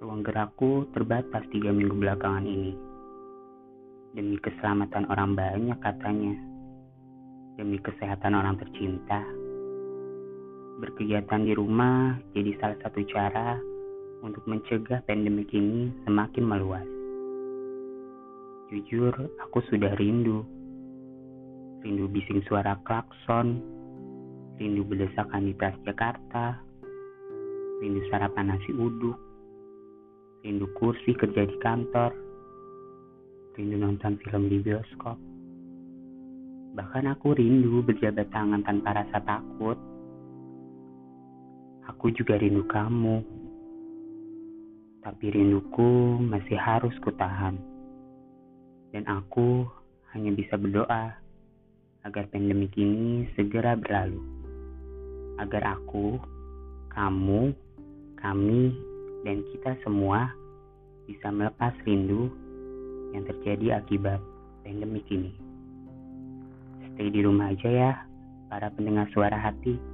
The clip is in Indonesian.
ruang gerakku terbatas tiga minggu belakangan ini. Demi keselamatan orang banyak katanya. Demi kesehatan orang tercinta. Berkegiatan di rumah jadi salah satu cara untuk mencegah pandemi ini semakin meluas. Jujur, aku sudah rindu. Rindu bising suara klakson, rindu berdesakan di Jakarta, rindu sarapan nasi uduk, rindu kursi kerja di kantor, rindu nonton film di bioskop. Bahkan aku rindu berjabat tangan tanpa rasa takut. Aku juga rindu kamu. Tapi rinduku masih harus kutahan. Dan aku hanya bisa berdoa agar pandemi ini segera berlalu. Agar aku, kamu, kami, dan kita semua bisa melepas rindu yang terjadi akibat pandemi ini. Stay di rumah aja ya, para pendengar suara hati.